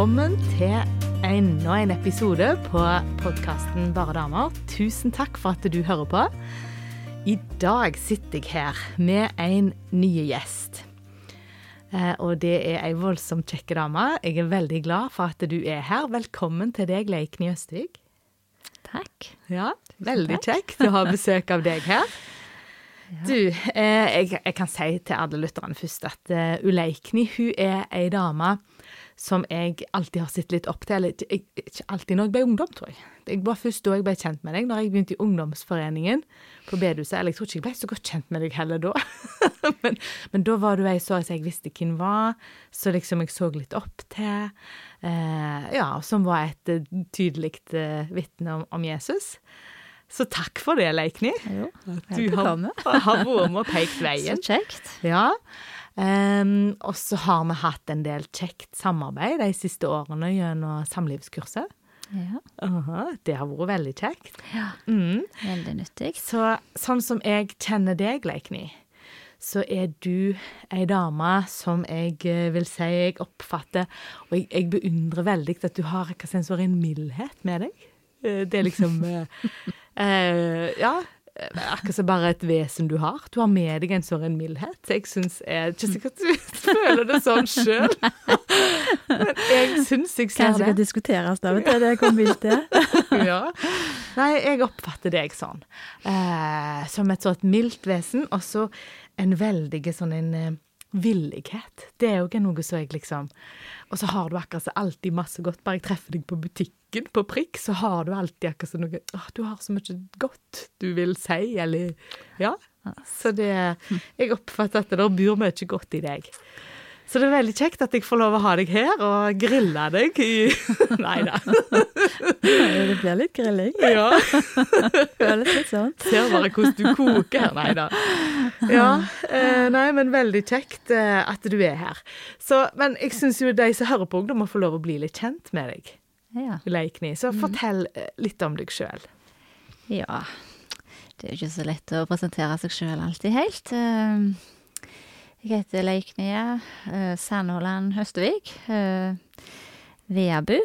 velkommen til enda en episode på podkasten Bare damer. Tusen takk for at du hører på. I dag sitter jeg her med en ny gjest. Eh, og det er ei voldsomt kjekk dame. Jeg er veldig glad for at du er her. Velkommen til deg, Leikny Østvik. Takk. Ja, veldig kjekt å ha besøk av deg her. Du, eh, jeg, jeg, kan si til alle lytterne først at uh, Uleikny hun er ei dame som jeg alltid har sett litt opp til. Eller ikke, ikke alltid når jeg ble ungdom, tror jeg. Det var først da jeg ble kjent med deg, når jeg begynte i ungdomsforeningen på bedehuset. Eller jeg tror ikke jeg ble så godt kjent med deg heller da. men, men, da var du ei så jeg visste hvem var, så liksom jeg så litt opp til. Eh, ja, som var et uh, tydelig eh, vitne om, om Jesus. Så takk for det, Leikny. Jo, du har, har vært med og pekt veien. Så kjekt. Ja. Um, og så har vi hatt en del kjekt samarbeid de siste årene gjennom samlivskurset. Ja. Uh -huh, det har vært veldig kjekt. Ja, mm. veldig nyttig. Så sånn som jeg kjenner deg, Leikny, så er du ei dame som jeg vil si jeg oppfatter Og jeg, jeg beundrer veldig at du har hva en mildhet med deg. Det er liksom Uh, ja. Akkurat som bare et vesen du har. Du har med deg en sånn mildhet. Jeg syns jeg Ikke sikkert du føler det sånn sjøl, men jeg syns jeg ser Kanskje det. Kanskje kan diskuteres da, vet du, det kom mildt til. ja. Nei, jeg oppfatter deg sånn. Eh, som et sånt mildt vesen, og så en veldig sånn en uh, villighet. Det er jo noe som jeg liksom Og så har du akkurat så alltid masse godt. Bare jeg treffer deg på butikken på prikk, så har du alltid akkurat så noe Å, du har så mye godt du vil si, eller Ja. Så det Jeg oppfatter at det bor mye godt i deg. Så det er veldig kjekt at jeg får lov å ha deg her og grille deg i Nei da. Det blir litt grilling. Ja. Føles litt sånn. Ser bare hvordan du koker her. Nei da. Ja. Eh, nei, men veldig kjekt eh, at du er her. Så, men jeg syns jo de som hører på ungdom, må få lov å bli litt kjent med deg. Ja. Leikny. Så fortell eh, litt om deg sjøl. ja. Det er jo ikke så lett å presentere seg sjøl alltid helt. Uh, Jeg heter Leiknie uh, Sandhåland Høstevik. Uh, Veabu,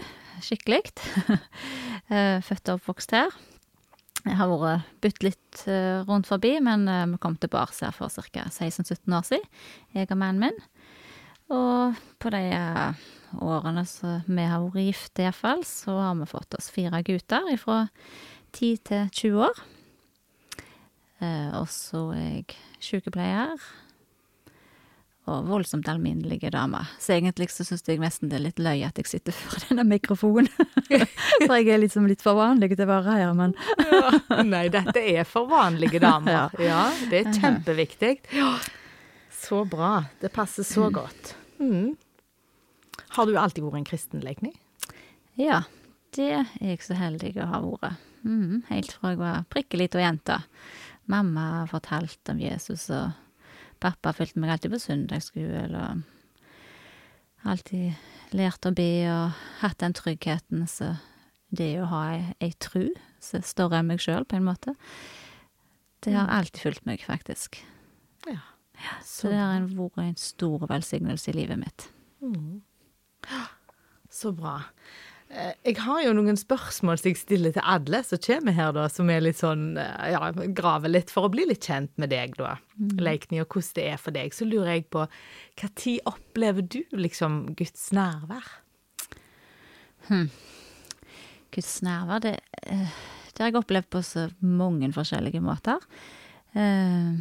skikkelig. uh, født og oppvokst her. Jeg har vært bytt litt rundt forbi, men vi kom til Bars her for ca. 16-17 år siden, jeg og mannen min. Og på de årene som vi har vært gift, iallfall, så har vi fått oss fire gutter fra 10 til 20 år. og så er jeg sykepleier og voldsomt alminnelige damer. Så egentlig så syns jeg nesten det er litt løye at jeg sitter for denne mikrofonen. for jeg er liksom litt for vanlig til å være her, men ja. Nei, dette er for vanlige damer. Ja, ja det er kjempeviktig. Ja. Så bra. Det passer så godt. Mm. Har du alltid vært en kristen, Leikny? Ja, det er jeg så heldig å ha vært. Mm, helt fra jeg var prikke lita jente. Mamma har fortalt om Jesus og Pappa fulgte meg alltid på søndagsskole og alltid lært å be og hatt den tryggheten, så det å ha ei, ei tru som er større enn meg sjøl, på en måte, det har alltid fulgt meg, faktisk. Ja. ja så, så det har vært en stor velsignelse i livet mitt. Mm. Så bra. Jeg har jo noen spørsmål som jeg stiller til alle som kommer her, da, som er litt sånn Ja, graver litt for å bli litt kjent med deg, da, mm. Leikny, og hvordan det er for deg. Så lurer jeg på hva tid opplever du liksom Guds nærvær? Hmm. Guds nærvær, det, det har jeg opplevd på så mange forskjellige måter. Uh,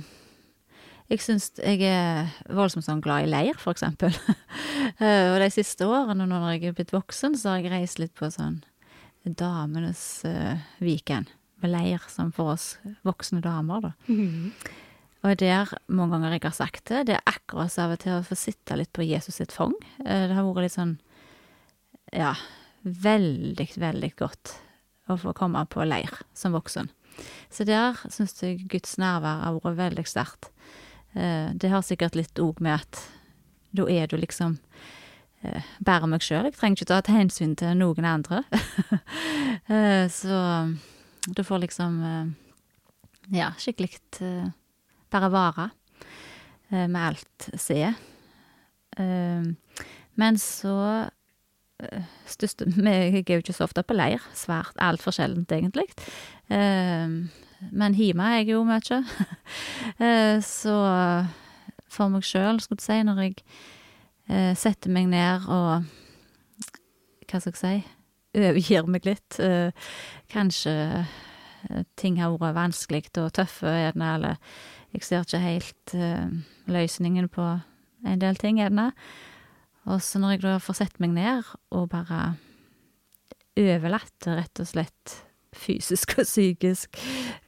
jeg syns jeg er voldsomt sånn glad i leir, for eksempel. og de siste årene, når jeg er blitt voksen, så har jeg reist litt på sånn damenes uh, weekend. Med leir, som for oss voksne damer, da. Mm. Og der, mange ganger jeg har sagt det, det er akkurat som av og til å få sitte litt på Jesus sitt fang. Uh, det har vært litt sånn, ja, veldig, veldig godt å få komme på leir som voksen. Så der syns jeg Guds nærvær har vært veldig sterkt. Det har sikkert litt òg med at da er du liksom bare meg sjøl. Jeg trenger ikke ta et hensyn til noen andre. Så du får liksom ja, skikkelig bare vare med alt se. Men så eh, største Jeg er jo ikke så ofte på leir. Svært altfor sjeldent, egentlig. Men hjemme er jeg jo mye. Eh, så for meg sjøl, skulle du si, når jeg eh, setter meg ned og Hva skal jeg si overgir meg litt. Eh, kanskje ting har vært vanskelig og tøffe, eller jeg ser ikke helt løsningen på en del ting. Og så når jeg da får sett meg ned og bare overlatt, rett og slett fysisk og psykisk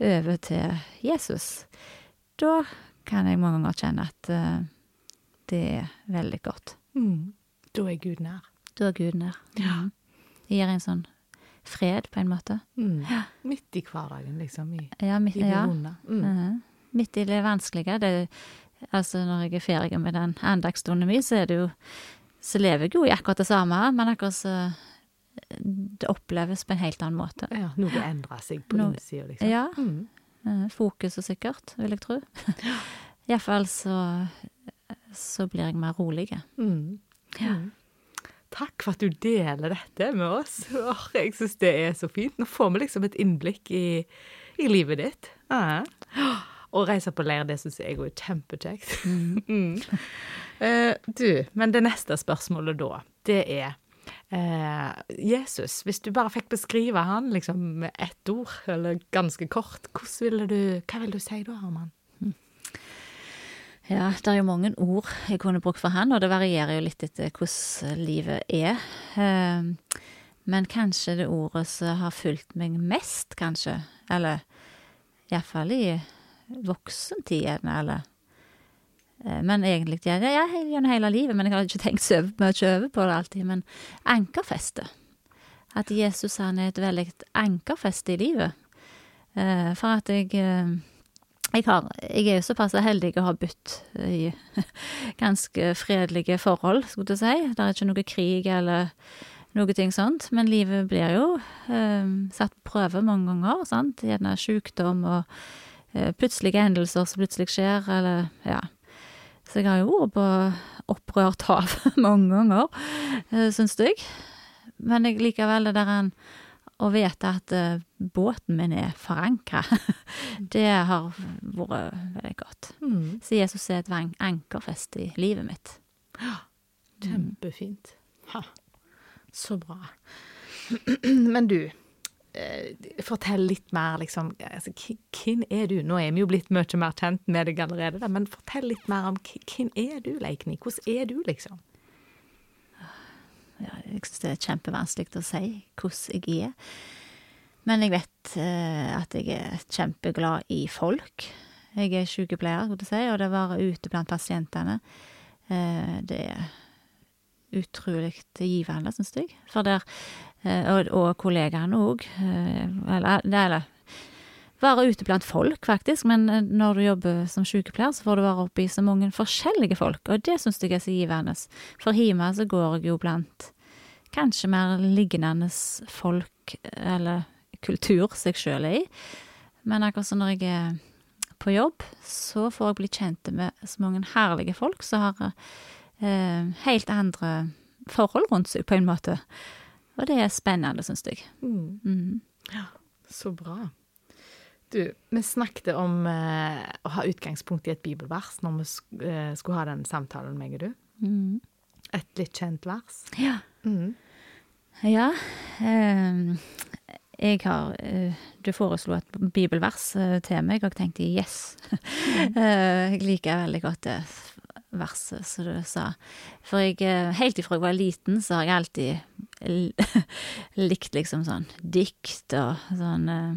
over til Jesus, da kan jeg mange ganger kjenne at eh, det er veldig godt. Mm. Da er Gud nær. Da er Gud nær. Ja. Mm. Det gir en sånn fred, på en måte. Mm. Midt i hverdagen, liksom. I, Ja, midt, i det vonde. Mm. Mhm. Midt i det vanskelige. Det, altså, når jeg er ferdig med den andagsstunden min, så er det jo Så lever jeg jo i akkurat det samme, men akkurat så Det oppleves på en helt annen måte. Ja, noe endrer seg på Noe- innsida, liksom. Ja. Mm. Eh, Fokuset sikkert, vil jeg tro. Iallfall så Så blir jeg mer rolig. Mm. Ja. Mm. Takk for at du deler dette med oss. Åh, jeg syns det er så fint. Nå får vi liksom et innblikk i, i livet ditt. Ja. Å reise på leir, det syns jeg er kjempekjekt. Mm. Eh, du, men det neste spørsmålet da, det er eh, Jesus. Hvis du bare fikk beskrive han liksom med ett ord, eller ganske kort, ville du, hva vil du si da, Herman? Ja, det er jo mange ord jeg kunne brukt for han, og det varierer jo litt etter hvordan livet er. Eh, Men kanskje det ordet som har fulgt meg mest, kanskje, eller iallfall i voksentiden, eller Men egentlig, ja, ja, gjennom hele livet, men jeg har ikke tenkt så mye over på det alltid. Men ankerfeste. At Jesus han er et veldig ankerfeste i livet. Eh, For at jeg eh, jeg, har, jeg er jo såpass heldig å ha bytt i ganske fredelige forhold, skulle jeg si. Det er ikke noe krig eller noe ting sånt. Men livet blir jo eh, satt på prøve mange ganger. sant? Gjerne sykdom og eh, plutselige hendelser som plutselig skjer, eller ja. Så jeg har jo vært på opprørt hav mange ganger, uh, syns jeg. Men jeg likevel det der en å vite at eh, båten min er forankra, det har vært veldig godt. Mm. Så Jesus er et ankerfest i livet mitt. Kjempefint. Ha. Så bra. Men du, eh, fortell litt mer, liksom. Altså, hvem er du? Nå er vi jo blitt mye mer kjent med deg allerede, da, men fortell litt mer om hvem er du, Leikny? Hvordan er du, liksom? Ja, jeg syns det er kjempevanskelig å si hvordan jeg er. Men jeg vet uh, at jeg er kjempeglad i folk. Jeg er sykepleier, skulle jeg si, og det å være ute blant pasientene, uh, det er utrolig givende, syns jeg. For der, eh, og, og kollegaene òg. Eller, eller være ute blant folk, faktisk. Men eh, når du jobber som sykepleier, så får du være oppi så mange forskjellige folk, og det syns jeg er så givende. For hjemme så går jeg jo blant kanskje mer lignende folk, eller kultur seg sjøl er i. Men akkurat som når jeg er på jobb, så får jeg bli kjent med så mange herlige folk som har eh, helt andre forhold rundt seg, på en måte. Og det er spennende, syns jeg. Mm. Mm. Så bra. Du, vi snakket om eh, å ha utgangspunkt i et bibelvers når vi sk eh, skulle ha den samtalen, meg og du. Mm. Et litt kjent vers. Ja. Mm. Ja. Eh, jeg har eh, Du foreslo et bibelvers eh, til meg, og jeg tenkte yes. Eh, jeg liker veldig godt det verset som du sa. For jeg, eh, helt ifra jeg var liten, så har jeg alltid likt liksom sånn dikt og sånn eh,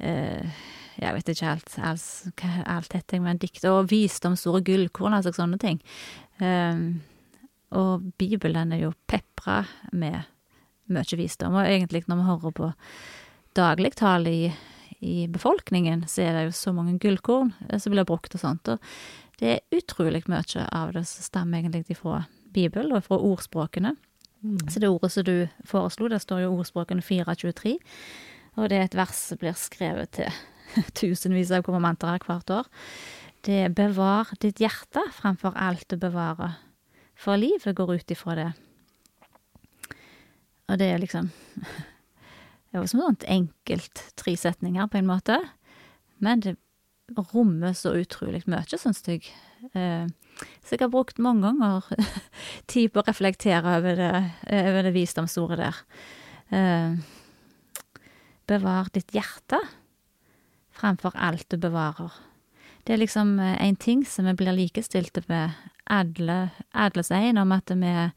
eh, Jeg vet ikke alt, hva alt heter, men dikt og visdomsord og gullkorn, altså sånne ting. Um, og Bibelen er jo pepra med mye visdom, og egentlig når vi hører på dagligtale i, i befolkningen, så er det jo så mange gullkorn eh, som blir brukt og sånt, og det er utrolig mye av det som stammer egentlig fra Bibelen og fra ordspråkene. Mm. Så det ordet som du foreslo, det står jo ordspråkene 423, og det er et vers som blir skrevet til tusenvis av konfirmanter her hvert år. Det er 'bevar ditt hjerte framfor alt du bevarer', for livet går ut ifra det. Og det er liksom Det er jo som sånt enkelt tre setninger, på en måte. Men det rommer så utrolig mye, syns jeg. Eh, så jeg har brukt mange ganger tid på å reflektere over det, over det visdomsordet der. Eh, bevar ditt hjerte framfor alt du bevarer. Det er liksom en ting som vi blir likestilte med alle, alle sier, om at vi er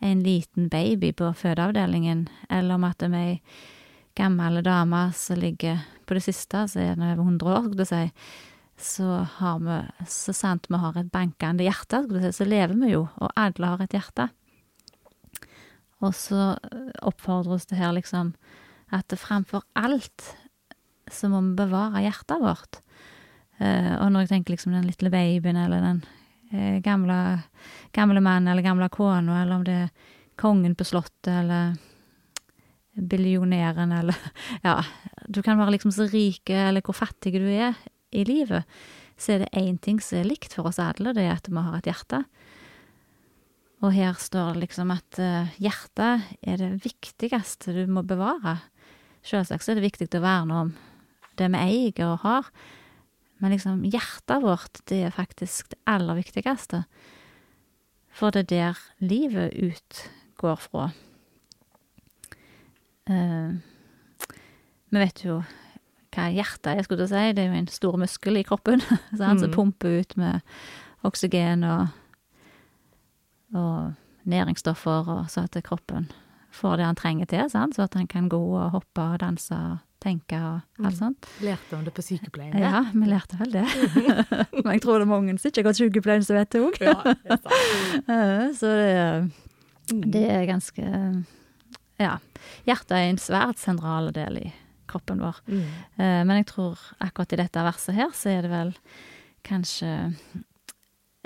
en liten baby på fødeavdelingen, eller om at vi er gammel dame som ligger på det siste, så er det over 100 år, skulle du si, så har vi, så sant vi har et bankende hjerte, skulle du si, så lever vi jo, og alle har et hjerte. Og så oppfordres det her liksom at framfor alt så må vi bevare hjertet vårt. Eh, og når jeg tenker liksom den lille babyen eller den eh, gamle, gamle mannen eller gamle kona, eller om det er kongen på slottet eller billionæren eller Ja, du kan være liksom så rike eller hvor fattig du er i livet, så er det én ting som er likt for oss alle, det er at vi har et hjerte. Og her står det liksom at uh, hjertet er det viktigste du må bevare. Selvsagt så er det viktig å verne om det vi eier og har, men liksom hjertet vårt, det er faktisk det aller viktigste. For det er der livet utgår fra. Uh, vi vet jo hva hjertet er, skulle jeg si. Det er jo en stor muskel i kroppen sant, som Mm. pumper ut med oksygen og, og næringsstoffer, og så at kroppen får det han trenger til, sant? så at han kan gå og hoppe og danse og tenke og alt Mm. Lærte om det på sykepleien. Ja, vi lærte vel det. Men jeg tror det er mange som ikke har gått sykepleien som vet det òg. Ja, sant. Så det, det er ganske Ja. Hjertet er en svært sentral del i kroppen vår. Mm. Eh, Men jeg tror akkurat i dette verset her, så er det vel kanskje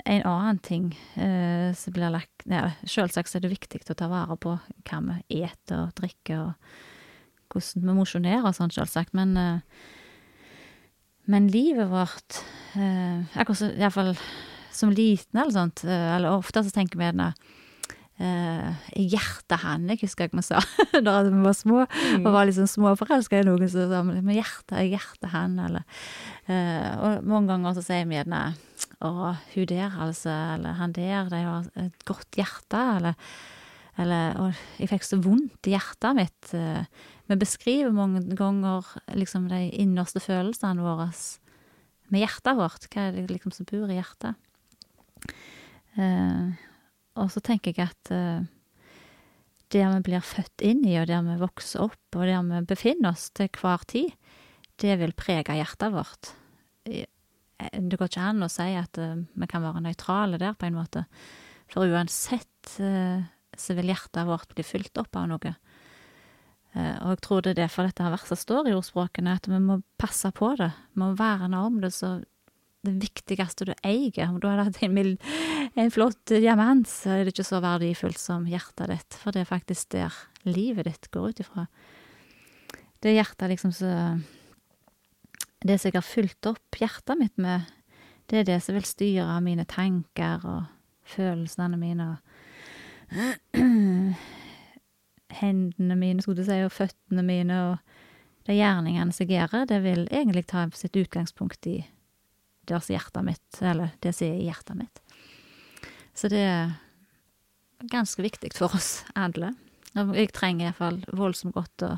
en annen ting eh, som blir lagt ja, Selvsagt er det viktig å ta vare på hva vi eter og drikker, og hvordan vi mosjonerer og sånn, selvsagt, men eh, Men livet vårt eh, iallfall som liten eller sånt, eh, eller ofte så tenker vi gjerne eh, hjertehanne, jeg husker jeg vi sa da vi var små og var liksom småforelska i noen som sa men hjertet er hjertehann, eller eh, Og mange ganger så sier vi gjerne å, hun der, altså, eller han der, de har et godt hjerte, eller eller Og jeg fikk så vondt i hjertet mitt. eh. Vi beskriver mange ganger liksom de innerste følelsene våre med hjertet vårt. Hva er det liksom som bor i hjertet? Og så tenker jeg at eh, der vi blir født inn i, og der vi vokser opp, og der vi befinner oss til hver tid, det vil prege hjertet vårt. Eh, Det går ikke an å si at eh, vi kan være nøytrale der, på en måte. For uansett så vil hjertet vårt bli fylt opp av noe. Og jeg tror det er derfor dette verset står i ordspråkene, at vi må passe på det. Vi må verne om det så det viktigste du eier. Om du hadde hatt en, en flott diamant, så er det ikke så verdifullt som hjertet ditt. For det er faktisk der livet ditt går ut ifra. Det er hjertet liksom så Det som jeg har fulgt opp hjertet mitt med, det er det som vil styre mine tanker og følelsene mine. og Hendene mine, skulle du si, og føttene mine, og de gjerningene som jeg gjør, det vil egentlig ta sitt utgangspunkt i det som er hjertet mitt, eller det som er i hjertet mitt. Så det er ganske viktig for oss alle. Og jeg trenger iallfall voldsomt godt å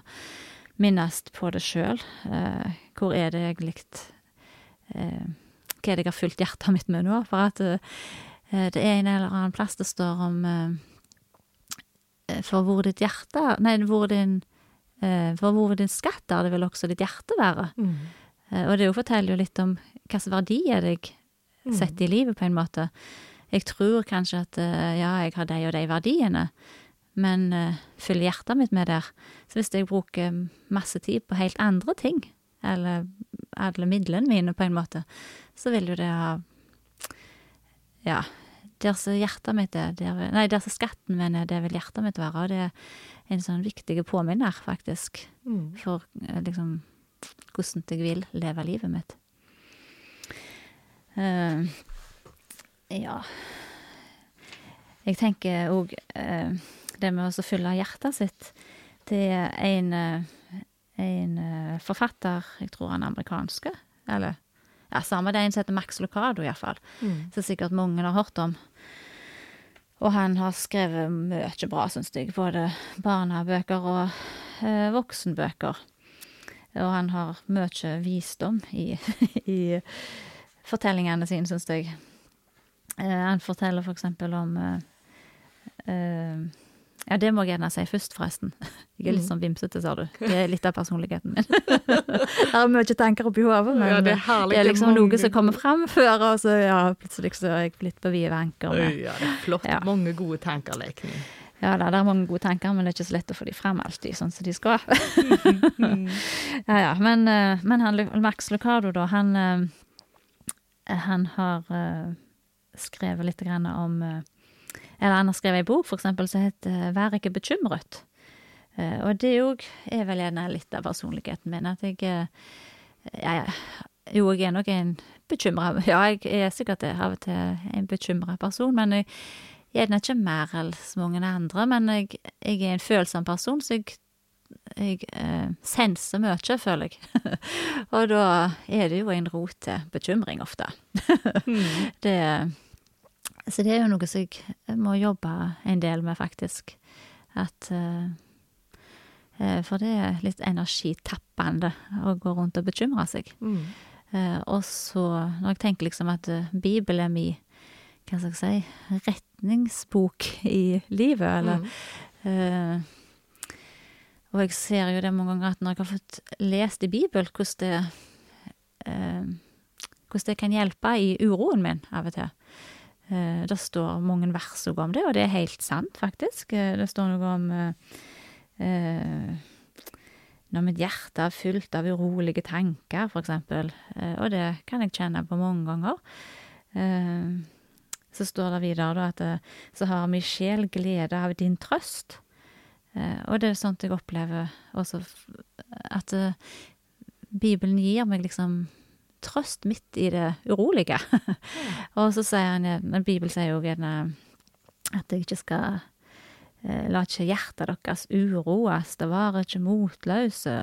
minnes på det sjøl. Eh, hvor er det egentlig eh, Hva er det jeg har fylt hjertet mitt med nå? For at eh, det er en eller annen plass det står om eh, For hvor ditt hjerte Nei, hvor din eh, For hvor din skatt er, det vil også ditt hjerte være. Mm. Eh, Og det jo forteller jo litt om slags verdi er det jeg setter i livet, på en måte. Jeg tror kanskje at eh, ja, jeg har de og de verdiene, men uh, fyller hjertet mitt med der. Så hvis jeg bruker masse tid på helt andre ting, eller alle midlene mine, på en måte, så vil jo det ha Ja. Der som hjertet mitt er, der, nei, der som skatten min er, det vil hjertet mitt være. Og det er en sånn viktig påminner, faktisk, Mm. for eh, liksom hvordan jeg vil leve livet mitt. Eh, ja Jeg tenker òg det med å fylle hjertet sitt. Det er en, eh, en eh, forfatter, jeg tror han er amerikanske, eller ja, samme det er en som heter Max Lucado, iallfall, Mm. som sikkert mange har hørt om. Og han har skrevet mye bra, syns jeg, både barnebøker og eh, voksenbøker. Og han har mye visdom i, i fortellingene sine, syns jeg. Eh, han forteller for eksempel om eh, eh, Ja, det må jeg gjerne si først, forresten. Jeg er litt Mhm. sånn vimsete, sa du. Det er litt av personligheten min. Jeg har mye tanker oppi hodet, men Ja, det er herlig. det er liksom noe som kommer fram før, og så ja, plutselig så er jeg blitt på vide vanker. med- Ja, det er flott. Ja. Mange gode tanker, Leikny. Ja da, det er mange gode tanker, men det er ikke så lett å få de frem alltid, sånn som de skal. ja, ja. Men, men han, Max Lucado, da, han Han har eh, skrevet litt grann om eh, Eller han har skrevet ei bok, for eksempel, som heter 'Vær ikke bekymret'. Eh, og det òg er vel gjerne litt av personligheten min, at jeg ja. Jo, jeg er nok en bekymra Ja, jeg er sikkert det, av og til en bekymra person, men jeg gjerne ikke mer enn så mange andre, men jeg, jeg er en følsom person, så jeg, jeg eh, senser mye, føler jeg. og da er det jo en rot til bekymring ofte. Mm. Det, så det er jo noe som jeg må jobbe en del med, faktisk. At eh, eh, For det er litt energitappende å gå rundt og bekymre seg. Mm. Eh, og så, når jeg tenker liksom at eh, Bibelen er min, hva skal jeg si, retningsbok i livet, eller Mm. eh, Og jeg ser jo det mange ganger at når jeg har fått lest i Bibelen, hvordan det eh, Hvordan det kan hjelpe i uroen min av og til. Eh, det står mange vers om det, og det er helt sant, faktisk. Eh, det står noe om eh, når mitt hjerte er fylt av urolige tanker, for eksempel. Eh, og det kan jeg kjenne på mange ganger. Eh, så står det videre da at så har min sjel glede av din trøst. Eh, og det er sånt jeg opplever også, at eh, Bibelen gir meg liksom trøst midt i det urolige. og så sier han, men Bibelen sier jo gjerne at jeg ikke skal eh, La ikke hjertet deres uroes, det varer ikke motløse.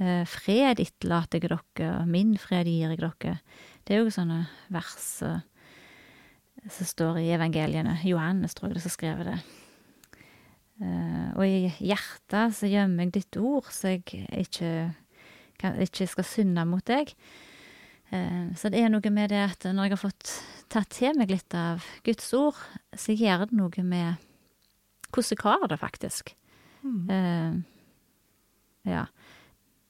Fred etterlater jeg dere, min fred gir jeg dere. Det er jo sånne vers som står i evangeliene. Johannes, tror jeg det som skrev det. Eh, og i hjertet så gjemmer jeg ditt ord, så jeg ikke, kan, ikke skal synde mot deg. Eh, så det er noe med det at når jeg har fått tatt til meg litt av Guds ord, så gjør det noe med hvordan jeg har det, faktisk. Mm. Eh, ja.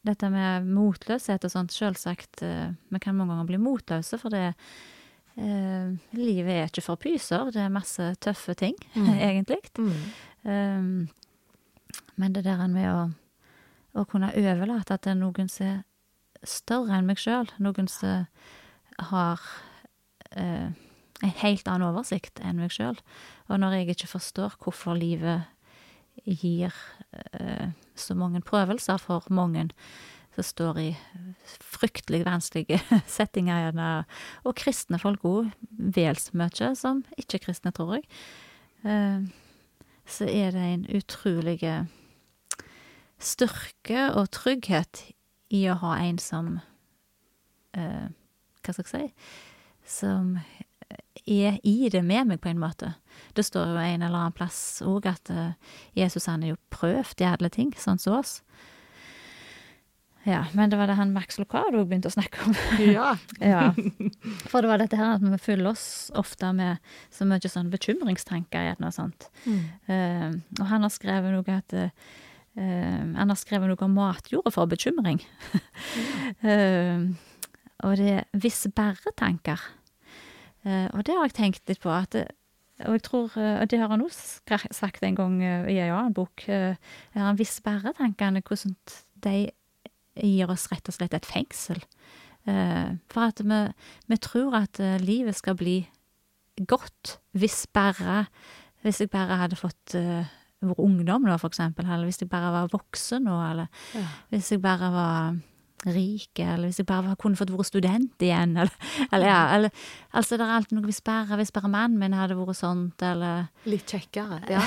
Dette med motløshet og sånt, selvsagt, vi kan mange ganger bli motløse, for det Livet er ikke for pyser, det er masse tøffe ting, Mm. egentlig. Mm. Um, men det der med å, å kunne overlate til noen som er større enn meg sjøl, noen som har eh, en helt annen oversikt enn meg sjøl, og når jeg ikke forstår hvorfor livet gir eh, så mange prøvelser for mange som står i fryktelig vanskelige settinger, gjerne, og kristne folk òg, vel så mye som ikke-kristne, tror jeg. Eh, så er det en utrolig styrke og trygghet i å ha en som eh, Hva skal jeg si Som er i det med meg, på en måte. Det står jo en eller annen plass òg at eh, Jesus han er jo prøvd i alle ting, sånn som oss. Ja, men det var det han Max Locado begynte å snakke om. Ja. Ja, for det var dette her at vi fyller oss ofte med så mye sånn bekymringstanker gjerne noe sånt. Mm. Uh, og han har skrevet noe at uh, Han har skrevet noe om matjorda for bekymring. Eh, og det er visse bæretanker. Eh, og det har jeg tenkt litt på. At det, og jeg tror, eh, og det har han også sagt en gang eh, i en annen bok, uh, har han visse bæretankene, hvordan de gir oss rett og slett et fengsel. Eh, for at vi, vi tror at eh, livet skal bli godt hvis bare Hvis jeg bare hadde fått uh, vært ungdom nå, for eksempel, eller hvis jeg bare var voksen nå, eller Ja. hvis jeg bare var rike, eller hvis jeg bare kunne fått vært student igjen, eller, eller ja, eller Altså, det er alltid noe hvis bare, hvis bare mannen min hadde vært sånt, eller Litt kjekkere. Ja.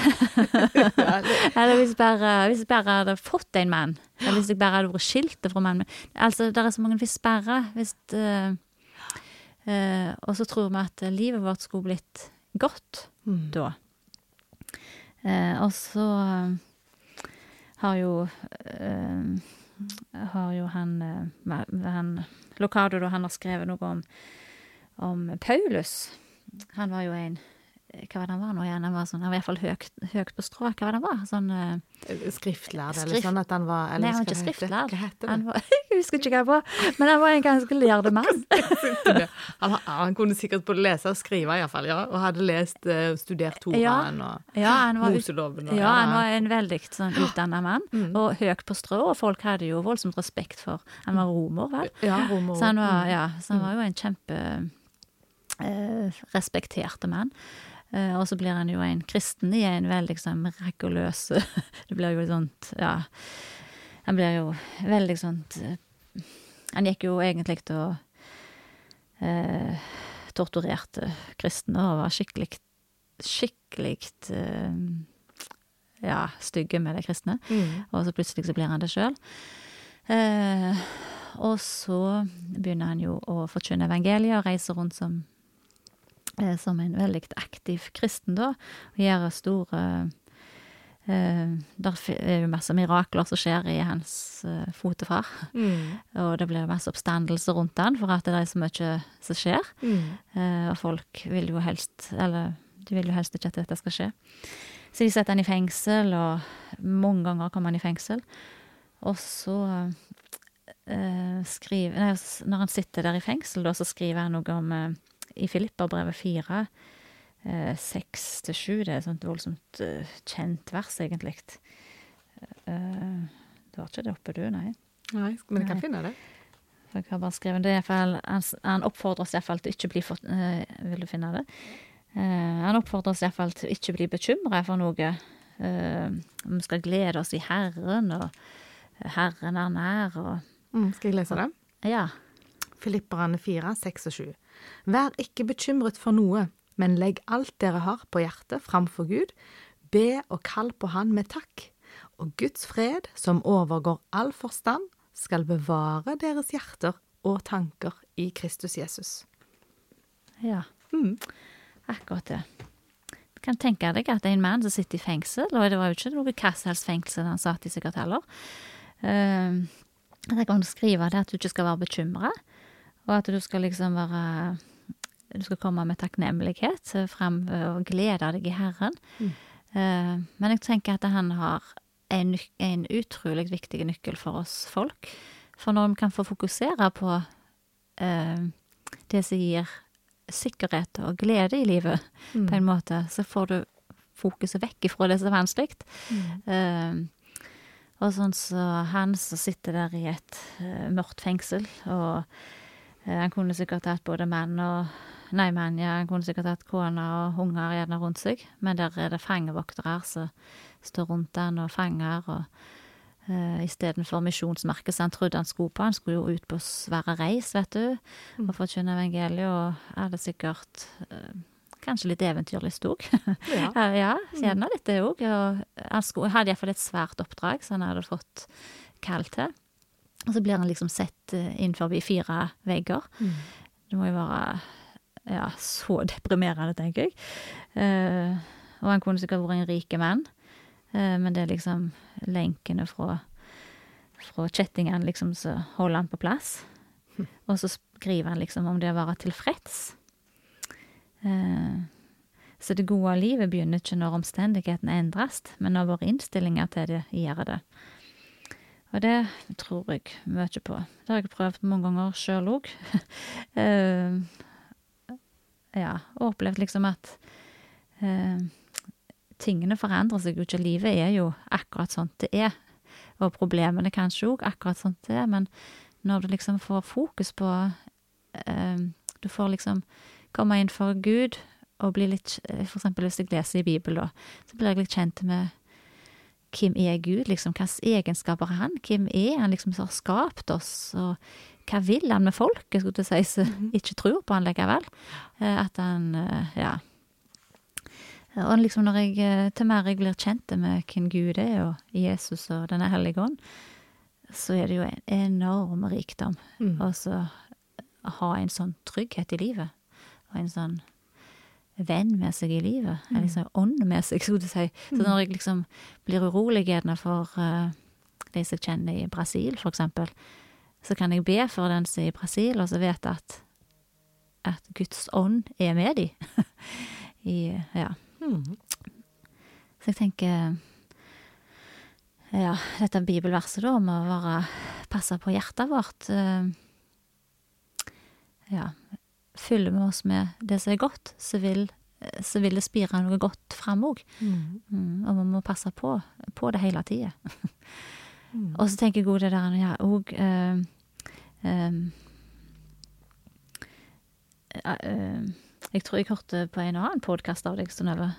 Eller hvis bare, hvis jeg bare hadde fått en mann, eller hvis jeg bare hadde vært skilt fra mannen min. Altså, det er så mange hvis bare, hvis uh, uh, Og så tror vi at livet vårt skulle blitt godt Mm. da. Uh, og så har jo Har jo han, eh, han Locado, da, han har skrevet noe om, om Paulus. Han var jo en Hva var det han var nå igjen? Han var, sånn, han var iallfall høyt, høyt på strå. Hva var det han var? Sånn uh, Skriftlærd, eller Skrift- sånn at han var eller Nei, han var ikke skriftlærd. Han var, jeg husker ikke hva det var, men han var en ganske lærd mann. han, han kunne sikkert både lese og skrive, iallfall, ja. Og hadde lest, uh, studert Toraen og Ja, han var, Moseloven. Og, ja, han var en veldig sånn utdanna mann, Mm. og høyt på strå, og folk hadde jo voldsomt respekt for Han var romer, vel? ja, Romer. Så han var, Mm. ja, så han var jo en kjempe Uh, respekterte mann. Eh, og så blir han jo en kristen i en veldig liksom mirakuløs Det blir jo sånt, ja Han blir jo veldig sånt eh, Han gikk jo egentlig og eh, torturerte kristne og var skikkelig Skikkelig eh, ja, stygge med de kristne. Mm. Og så plutselig så blir han det sjøl. Eh, og så begynner han jo å forkynne evangeliet og reise rundt som, som en veldig aktiv kristen, da. Og gjøre store eh, Der er jo masse mirakler som skjer i hans eh, fotefar. Mm. Og det blir masse oppstandelse rundt han, for at det er så mye som skjer. Mm. Eh, og folk vil jo helst Eller de vil jo helst ikke at dette skal skje. Så de setter han i fengsel, og mange ganger kommer han i fengsel. Og så eh, skriver nei, Når han sitter der i fengsel, da, så skriver han noe om eh, I Filipperbrevet 4, eh, 6-7. Det er et sånt voldsomt eh, kjent vers, egentlig. Eh, du har ikke det oppe, du? Nei. Nei, men jeg kan Nei. finne det. For jeg har bare skrevet det. i fall- Han, han oppfordrer oss iallfall til ikke bli for, Vil du finne det? Han oppfordrer oss iallfall til ikke bli bekymra for noe. Vi skal glede oss i Herren, og Herren er nær, og Mm. Skal jeg lese det? Ja. Filipperne 4, 6 og 7. Vær ikke bekymret for noe, men legg alt dere har på hjertet framfor Gud. Be og kall på Han med takk. Og Guds fred, som overgår all forstand, skal bevare deres hjerter og tanker i Kristus Jesus. Ja. Mm. Akkurat det. Du kan tenke deg at det er en mann som sitter i fengsel, og det var jo ikke noe hva som fengsel han satt i sikkert heller. Uh, jeg kan skrive det at du ikke skal være bekymra, og at du skal liksom være Du skal komme med takknemlighet frem og glede deg i Herren. Mm. Eh, men jeg tenker at han har en, en utrolig viktig nøkkel for oss folk. For når vi kan få fokusere på uh, det som gir sikkerhet og glede i livet, Mm. på en måte, så får du fokuset vekk ifra det som er vanskelig. Eh, og sånn så han som sitter der i et mørkt fengsel, og han kunne sikkert hatt både menn og Nei, menn, ja, han kunne sikkert hatt kone og unger gjerne rundt seg, men der er det fangevoktere som står rundt han, og fanger, og uh, istedenfor misjonsmerket som han trodde han skulle på. Han skulle jo ut på svære reis, vet du, Mm. og forkynne evangeliet, og hadde sikkert uh, kanskje litt eventyrlyst òg. Ja. Ja, ja gjerne litt det òg. Og han skulle, hadde iallfall et svært oppdrag som han hadde fått kall til. Og så blir han liksom sett eh, innenfor fire vegger. Mm. Det må jo være ja, så deprimerende, tenker jeg. Uh, og han kunne sikkert vært en rik mann, uh, men det er liksom lenkene fra, fra kjettingene liksom som holder han på plass. Og så skriver han liksom om det å være tilfreds. Uh, så det gode livet begynner ikke når omstendighetene endres, men når våre innstillinger til det gjør det. Og det tror jeg mye på. Det har jeg prøvd mange ganger sjøl òg. ja, og opplevd liksom at uh, tingene forandrer seg jo ikke. Livet er jo akkurat sånn det er. Og problemene kanskje òg akkurat sånn det er, men når du liksom får fokus på uh, Du får liksom komme inn for Gud og bli litt eh, For eksempel hvis jeg leser i Bibelen, da, så blir jeg litt kjent med hvem er Gud, liksom? Hvilke egenskaper er han? Hvem er han liksom som har skapt oss? Og hva vil han med folket, skulle du si, som ikke tror på han likevel? Eh, At han, eh, ja. Og liksom når jeg, eh, til mer jeg blir kjent med hvem Gud er, og Jesus og Denne hellige ånd, så er det jo en enorm rikdom. Mm. å ha en sånn trygghet i livet, og en sånn venn med seg i livet, eller liksom ånd med seg, skulle du si. Så når jeg liksom blir urolig gjerne for uh, de som kjenner i Brasil, for eksempel, så kan jeg be for den som er i Brasil, og så vet jeg at, at Guds ånd er med dem. I, ja. Mm. Så jeg tenker Ja, dette bibelverset da om å være passe på hjertet vårt eh, Ja. Fyller vi oss med det som er godt, så vil, så vil det spire noe godt fram òg. Mm. Mm, og vi må passe på, på det hele tida. Mm. Og så tenker jeg òg det der ja, og, eh, um, Jeg tror jeg hørte på en annen podkast av deg, Synnøve,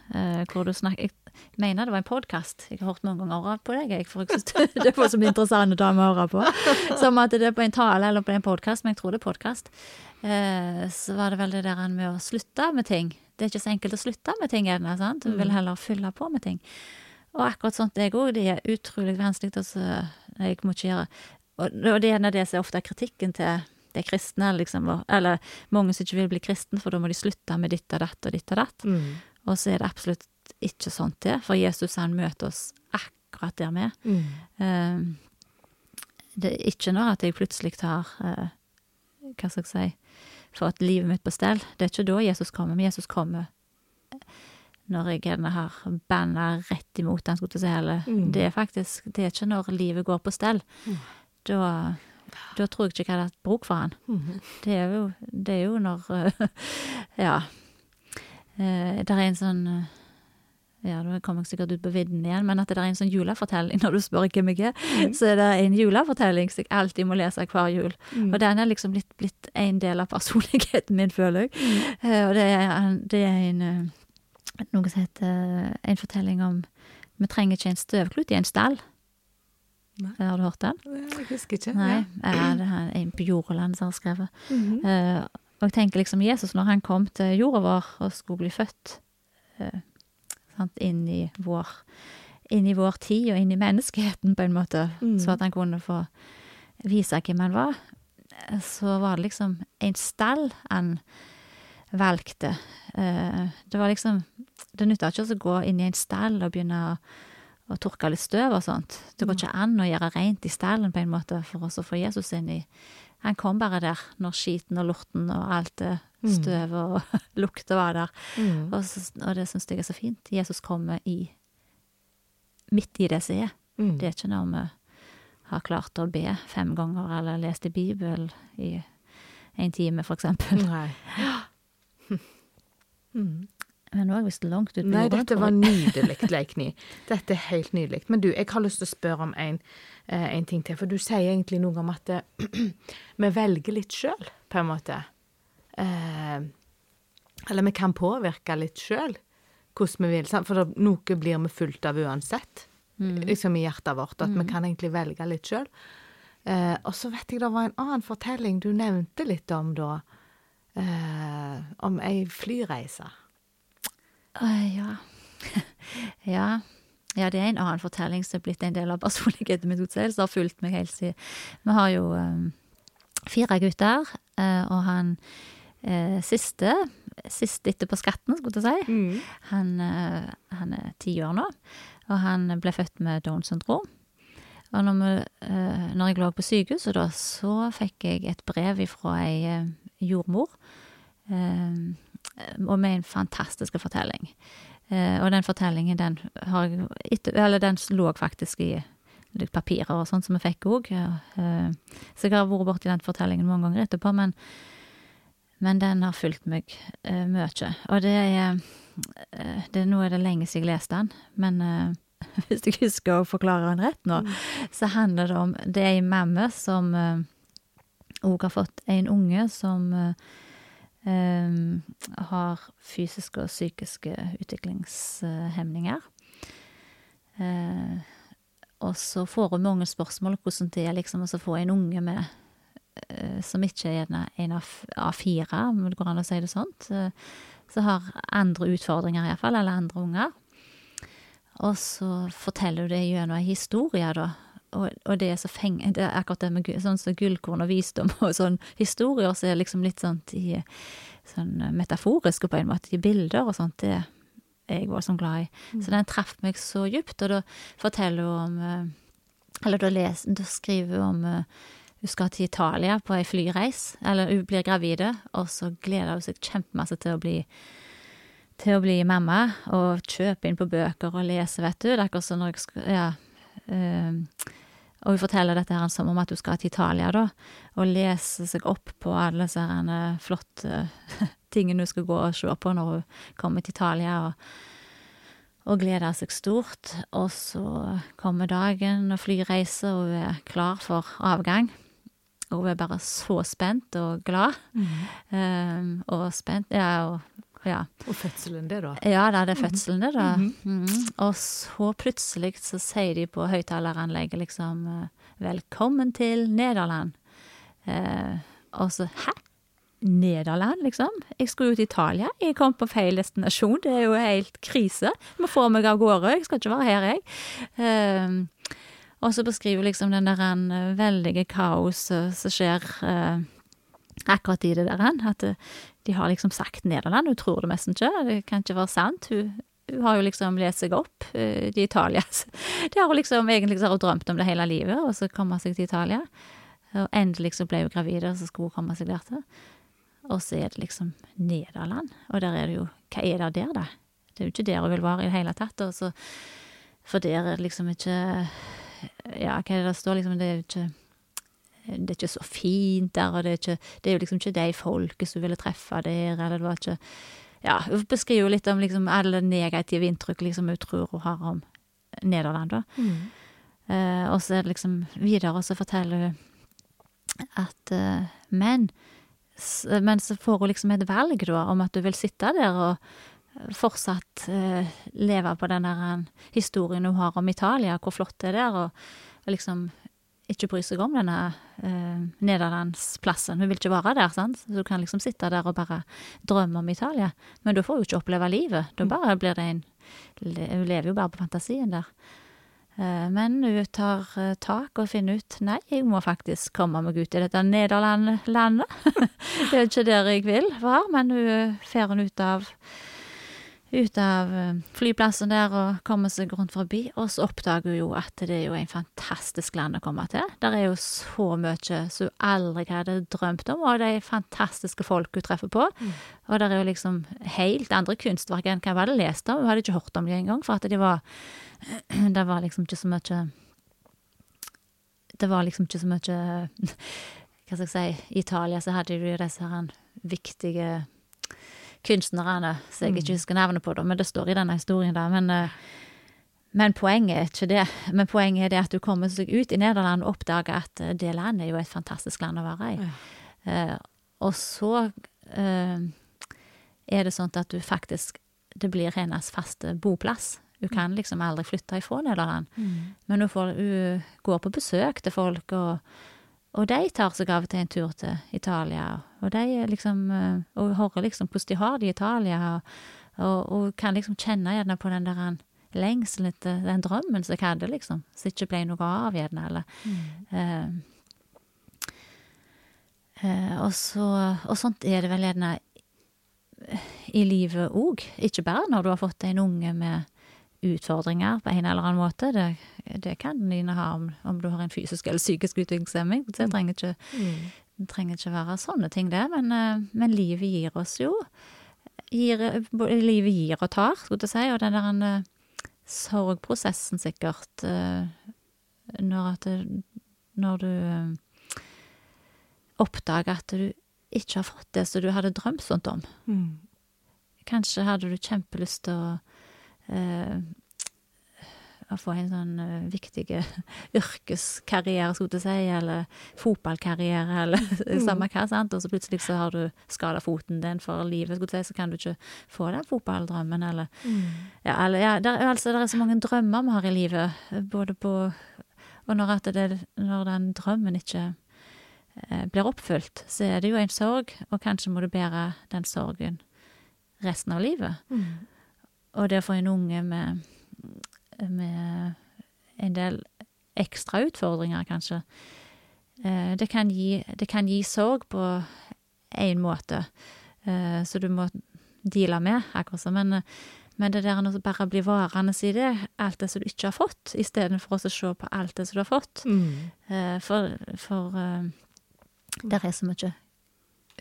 hvor du snakker Jeg mener det var en podkast. Jeg har hørt mange ganger på deg, jeg, for jeg synes det var så interessant interessante ta å høre på. Som at det er på en tale eller på en podkast, men jeg tror det er podkast. Eh, så var det vel det der med å slutte med ting. Det er ikke så enkelt å slutte med ting, gjerne. sant? Du vil heller fylle på med ting. Og akkurat sånt jeg òg. Det er utrolig vanskelig å Jeg må ikke gjøre Og det er en av det som ofte er kritikken til de kristne, liksom. Eller mange som ikke vil bli kristen, for da må de slutte med ditt og datt og ditt og datt. Mm. Og så er det absolutt ikke sånt til, for Jesus han møter oss akkurat der vi er. Mm. Eh, det er ikke når at jeg plutselig tar eh, Hva skal jeg si Fått livet mitt på stell. Det er ikke da Jesus kommer, men Jesus kommer når jeg gjerne har banna rett imot han, skulle jeg si. Eller Mm. det er faktisk Det er ikke når livet går på stell. Mm. Da, da tror jeg ikke jeg hadde hatt bruk for han. Mm. Det er jo, det er jo når Ja. Eh, Det er en sånn Ja, nå kommer jeg sikkert ut på vidden igjen, men at det er en sånn julefortelling, når du spør hvem jeg er, så er det en julefortelling som jeg alltid må lese hver jul. Mm. Og den er liksom blitt, blitt en del av personligheten min, føler jeg. Eh, Og det er, det er en eh, noe som heter eh, en fortelling om Vi trenger ikke en støvklut i en stall. Nei. Har du hørt den? Jeg husker ikke. Nei. Ja, det er en på Jordeland som har skrevet. -hmm. Uh, og jeg tenker liksom Jesus, når han kom til jorda vår og skulle bli født eh, sant, inn, i vår, inn i vår tid og inn i menneskeheten, på en måte, Mm. så at han kunne få vise hvem han var, så var det liksom en stall han valgte. Eh, det var liksom Det nytta ikke å gå inn i en stall og begynne å, å tørke litt støv og sånt. Det går ikke an å gjøre rent i stallen på en måte for oss å få Jesus inn i Han kom bare der når skiten og lorten og alt det Mm. lukt og hva der. Mm. Og, så, og det syns jeg er så fint. Jesus kommer i midt i det som er. Mm. Det er ikke når vi har klart å be fem ganger eller lest i Bibelen i en time, for eksempel. Nei. Mm. Men nå er jeg visst langt ut Nei, dette var nydelig, Leikny. Dette er helt nydelig. Men du, jeg har lyst til å spørre om en, eh, en ting til. For du sier egentlig noe om at eh, vi velger litt sjøl, på en måte. Eh, eller vi kan påvirke litt sjøl hvordan vi vil. sant? For det, noe blir vi fulgt av uansett, Mm. liksom i hjertet vårt. At vi kan egentlig velge litt sjøl. Eh, og så vet jeg det var en annen fortelling du nevnte litt om da. Eh, om ei flyreise. Uh, ja. ja. Ja, det er en annen fortelling som er blitt en del av personligheten min, som har fulgt meg helt siden Vi har jo um, fire gutter, uh, og han siste, sist etter på skatten, skulle jeg si, han, eh, han er ti år nå, og han ble født med Downs syndrom. Og når, vi, eh, når jeg lå på sykehuset da, så fikk jeg et brev fra ei eh, jordmor, eh, og med en fantastisk fortelling. Eh, og den fortellingen, den har jeg den lå faktisk i papirer og sånt som vi fikk òg. Eh, så jeg har vært borti den fortellingen mange ganger etterpå, men, men den har fulgt meg eh, mye. Og det er, eh, det Nå er det lenge siden jeg leste den, men eh, hvis jeg husker å forklare den rett nå, så handler det om Det er ei mamme som òg har fått en unge som em, har fysiske og psykiske utviklingshemninger. Uh, og så får hun mange spørsmål hvordan det er liksom å få en unge med som ikke er en, en av, fire, om det går an å si det sånt. så Som har andre utfordringer, iallfall, eller andre unger. Og så forteller hun det gjennom ei historie, da. Og, og det er så feng... Det er akkurat det med sånn som gullkorn og visdom og sånn historier, så er liksom litt sånn i sånn metaforiske på en måte, i bilder og sånt, det er jeg voldsomt glad i. Så den traff meg så djupt, og da forteller hun om eh, Eller da, les, da skriver hun om eh, hun skal til Italia på ei flyreis, eller hun blir gravide, og så gleder hun seg kjempemasse til å bli til å bli mamma, og kjøpe inn på bøker og lese, vet du. Det er akkurat som når jeg skal Ja. Um, og hun forteller dette her som om at hun skal til Italia, da, og lese seg opp på alle disse eh, flotte tingene hun skal gå og se på når hun kommer til Italia, og, og gleder seg stort. Og så kommer dagen og flyreise, og hun er klar for avgang. Og hun er bare så spent og glad. Ehm, og spent Ja, og ja. Og fødselen, det, da. Ja, det er fødselen, det, da. Mhm. Og så plutselig så sier de på høyttaleranlegget liksom eh, 'Velkommen til Nederland'. Eh, og så 'Hæ? Nederland, liksom? Jeg skulle jo til Italia. Jeg kom på feil destinasjon. Det er jo helt krise. Må få meg av gårde. Jeg skal ikke være her, jeg. Eh, og så beskriver liksom den der en, eh, veldige kaos eh, som skjer eh, akkurat i det der. en, At eh, de har liksom sagt Nederland. Hun tror det nesten ikke. Det kan ikke være sant. Hun, hun har jo liksom lest seg opp eh, i Italia. Det har hun liksom egentlig har hun drømt om det hele livet, og så komme seg til Italia. Og endelig så ble hun gravid, og så skulle hun komme seg der til. Og så er det liksom Nederland. Og der er det jo Hva er det der, da? Det er jo ikke der hun vil være i det hele tatt. Og så, for der er det liksom ikke Ja, hva er det der står, liksom? Det er jo ikke det er ikke så fint der, og det er, ikke, det er jo liksom ikke de folket som ville treffe der, eller det var ikke Ja, hun beskriver jo litt om liksom alle negative inntrykk liksom hun tror hun har om Nederland, da. Eh, og så er det liksom videre, så forteller hun at eh, men, men så får hun liksom et valg, da, om at hun vil sitte der og fortsatt eh, leve på den der eh, historien hun har om Italia, hvor flott det er der, og, liksom ikke bry seg om denne eh, nederlandsplassen. Hun vil ikke være der, sant. Så hun kan liksom sitte der og bare drømme om Italia. Men da får hun ikke oppleve livet. Da bare blir det en Hun lever jo bare på fantasien der. Eh, men hun tar eh, tak og finner ut Nei, jeg må faktisk komme meg ut i dette Nederland-landet. det er ikke der jeg vil være, men hun fer hun ut av ut av eh, flyplassen der og kommer seg rundt forbi, og så oppdager hun jo at det er jo en fantastisk land å komme til. Der er jo så mye som hun aldri hadde drømt om, og det er fantastiske folk hun treffer på. Og der er jo liksom helt andre kunstverk enn hva hun hadde lest om. Hun hadde ikke hørt om dem engang, for at de var Det var liksom ikke så mye Det var liksom ikke så mye Hva skal jeg si I Italia så hadde de disse her viktige kunstnerne, som jeg ikke husker navnet på, da, men det står i denne historien, da. Men, eh, men poenget er ikke det. Men poenget er det at du kommer seg ut i Nederland og oppdager at eh, det landet er jo et fantastisk land å være i. Eh, og så er det sånn at du faktisk Det blir hennes faste boplass. Hun kan liksom aldri flytte ifra Nederland. Men hun, får, hun går på besøk til folk, og, og de tar seg av og til en tur til Italia. Og de liksom eh, Og hører liksom hvordan de har det i Italia, og, og, og kan liksom kjenne gjerne på den der lengselen etter den drømmen som jeg hadde, liksom. Som ikke ble noe av, gjerne, eller mm. uh, uh, og, så, og sånt er det vel gjerne i livet òg. Ikke bare når du har fått en unge med utfordringer på en eller annen måte. Det, det kan dine ha om, om du har en fysisk eller psykisk utviklingshemming. Det trenger ikke, mm. trenger ikke være sånne ting, det. Men, eh, men livet gir oss jo gir, Livet gir og tar, skulle jeg si. Og den der en, sorgprosessen, sikkert, eh, når at Når du eh, oppdager at du ikke har fått det som du hadde drømt sånt om. Mm. Kanskje hadde du kjempelyst til å eh, å få en sånn eh, viktig yrkeskarriere, skulle jeg si, eller fotballkarriere, eller samme hva, sant, og så plutselig så har du skada foten din for livet, skulle jeg si, så kan du ikke få den fotballdrømmen, eller Ja, eller, ja der, altså, det er så mange drømmer vi har i livet, både på Og når, det, når den drømmen ikke eh, blir oppfylt, så er det jo en sorg, og kanskje må du bære den sorgen resten av livet. Og det for en unge med, med en del ekstra utfordringer, kanskje, eh, det kan gi, det kan gi sorg på én måte, eh, så du må deale med, akkurat som. Men, men det der å bare bli varende i det, alt det som du ikke har fått, istedenfor å se på alt det som du har fått. Mm. Eh, For, for der er så mye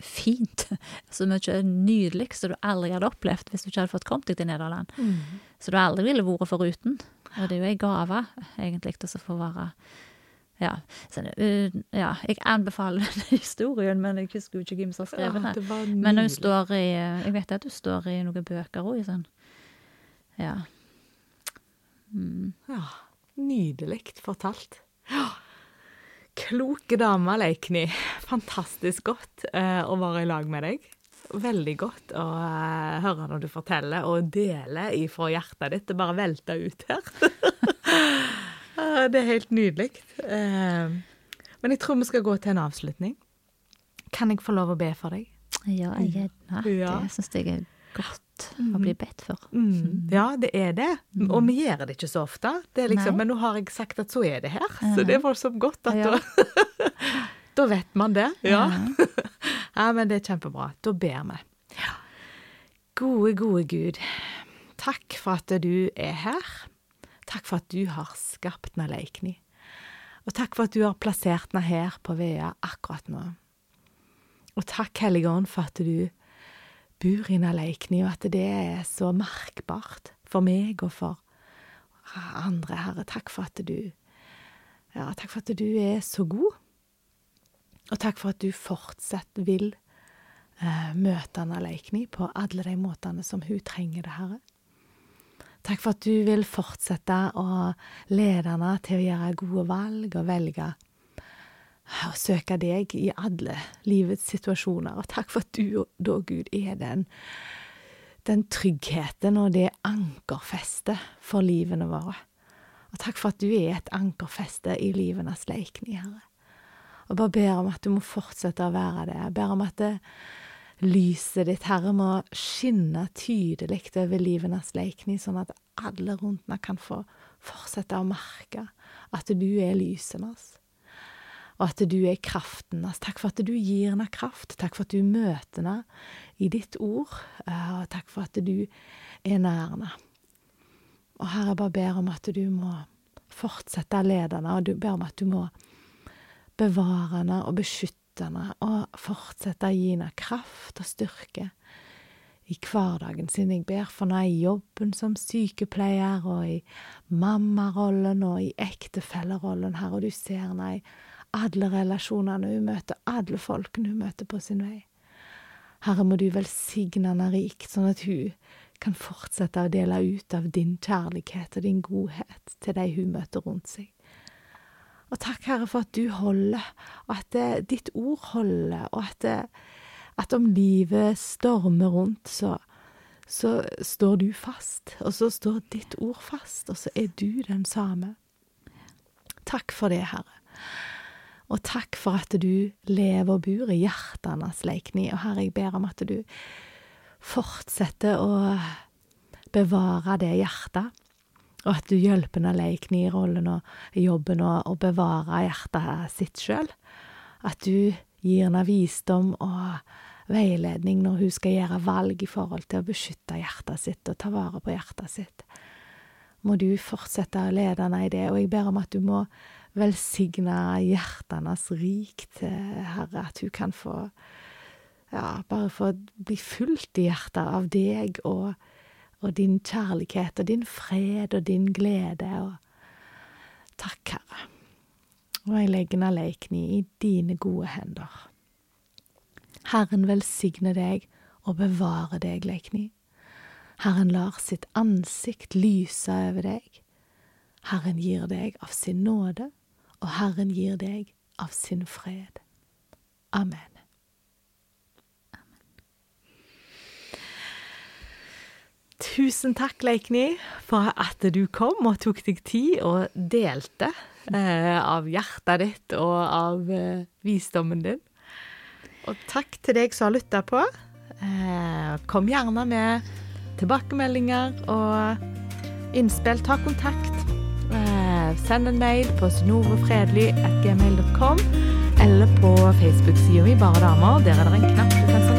fint, så mye nydelig som du aldri hadde opplevd hvis du ikke hadde fått kommet deg til Nederland. Mm. Så du aldri ville vært foruten. Og det er jo ei gave, egentlig, å få være Ja. Så, uh, ja, jeg anbefaler historien, men jeg husker jo ikke hvem som har skrevet den. Ja, Men hun står i Jeg vet at hun står i noen bøker òg, sånn Ja. Mm. Ja, nydelig fortalt. Kloke dame, Leikny. Fantastisk godt uh, å være i lag med deg. Veldig godt å uh, høre når du forteller og deler ifra hjertet ditt. Det bare velter ut her. Eh, det er helt nydelig. Men jeg tror vi skal gå til en avslutning. Kan jeg få lov å be for deg? Ja, gjerne. Ja. Det syns jeg er godt å bli bedt for. Mm. Ja, det er det. Og vi gjør det ikke så ofte. Det er liksom, men nå har jeg sagt at så er det her. Så det er voldsomt godt at Ja. da, da vet man det. Ja. Ja. ja, men det er kjempebra. Da ber vi. Gode, gode Gud. Takk for at du er her. Takk for at du har skapt Naleikni. Og takk for at du har plassert henne her på Vea akkurat nå. Og takk, Hellige Ånd, for at du i og at det er så merkbart for meg og for andre, Herre. Takk for at du Ja, takk for at du er så god. Og takk for at du fortsatt vil eh, møte Naleikni på alle de måtene som hun trenger det, Herre. Takk for at du vil fortsette å lede henne til å gjøre gode valg og velge å søke deg i alle livets situasjoner. Og takk for at du, da, Gud, er den, den tryggheten og det ankerfestet for livene våre. Og takk for at du er et ankerfeste i livenes leikning, Herre. Og bare ber om at du må fortsette å være det. Jeg ber om at det, lyset ditt, Herre, må skinne tydelig over livenes leikning, sånn at alle rundt meg kan få fortsette å merke at du er lysenes og at du er kraften hans. Takk for at du gir henne kraft. Takk for at du møter henne i ditt ord. eh, Og takk for at du er nær henne. Og Herre, jeg bare ber om at du må fortsette å lede henne, og du ber om at du må bevare henne og beskytte henne, og fortsette å gi henne kraft og styrke i hverdagen sin. Jeg ber for henne i jobben som sykepleier, og i mammarollen og i ektefellerollen, Herre, og du ser henne i alle relasjonene hun møter, alle folkene hun møter på sin vei. Herre, må du velsigne henne rikt, sånn at hun kan fortsette å dele ut av din kjærlighet og din godhet til de hun møter rundt seg. Og takk, Herre, for at du holder, og at det, ditt ord holder, og at, det, at om livet stormer rundt, så, så står du fast, og så står ditt ord fast, og så er du den samme. Takk for det, Herre. Og takk for at du lever og bor i hjertenes leikning. Og Herre, jeg ber om at du fortsetter å bevare det hjertet, og at du hjelper leikning i rollen og jobben og, å bevare hjertet sitt sjøl. At du gir henne visdom og veiledning når hun skal gjøre valg i forhold til å beskytte hjertet sitt og ta vare på hjertet sitt. Må du fortsette å lede henne i det, og jeg ber om at du må velsigne hjertenes rik til Herre, at hun kan få ja, bare få bli fulgt i hjertet av deg og, og din kjærlighet og din fred og din glede. Og takk, Herre. Og jeg legger Naleikni i dine gode hender. Herren velsigne deg og bevare deg, Leikni. Herren lar sitt ansikt lyse over deg. Herren gir deg av sin nåde, og Herren gir deg av sin fred. Amen. Tusen takk, Leikny, for at du kom og tok deg tid og delte eh, av hjertet ditt og av eh, visdommen din. Og takk til deg som har lytta på. Eh, kom gjerne med tilbakemeldinger og innspill. Ta kontakt. Send en mail på snorefredly.gmail.com eller på Facebook-sida mi Bare damer. Der er det en knapp du kan sende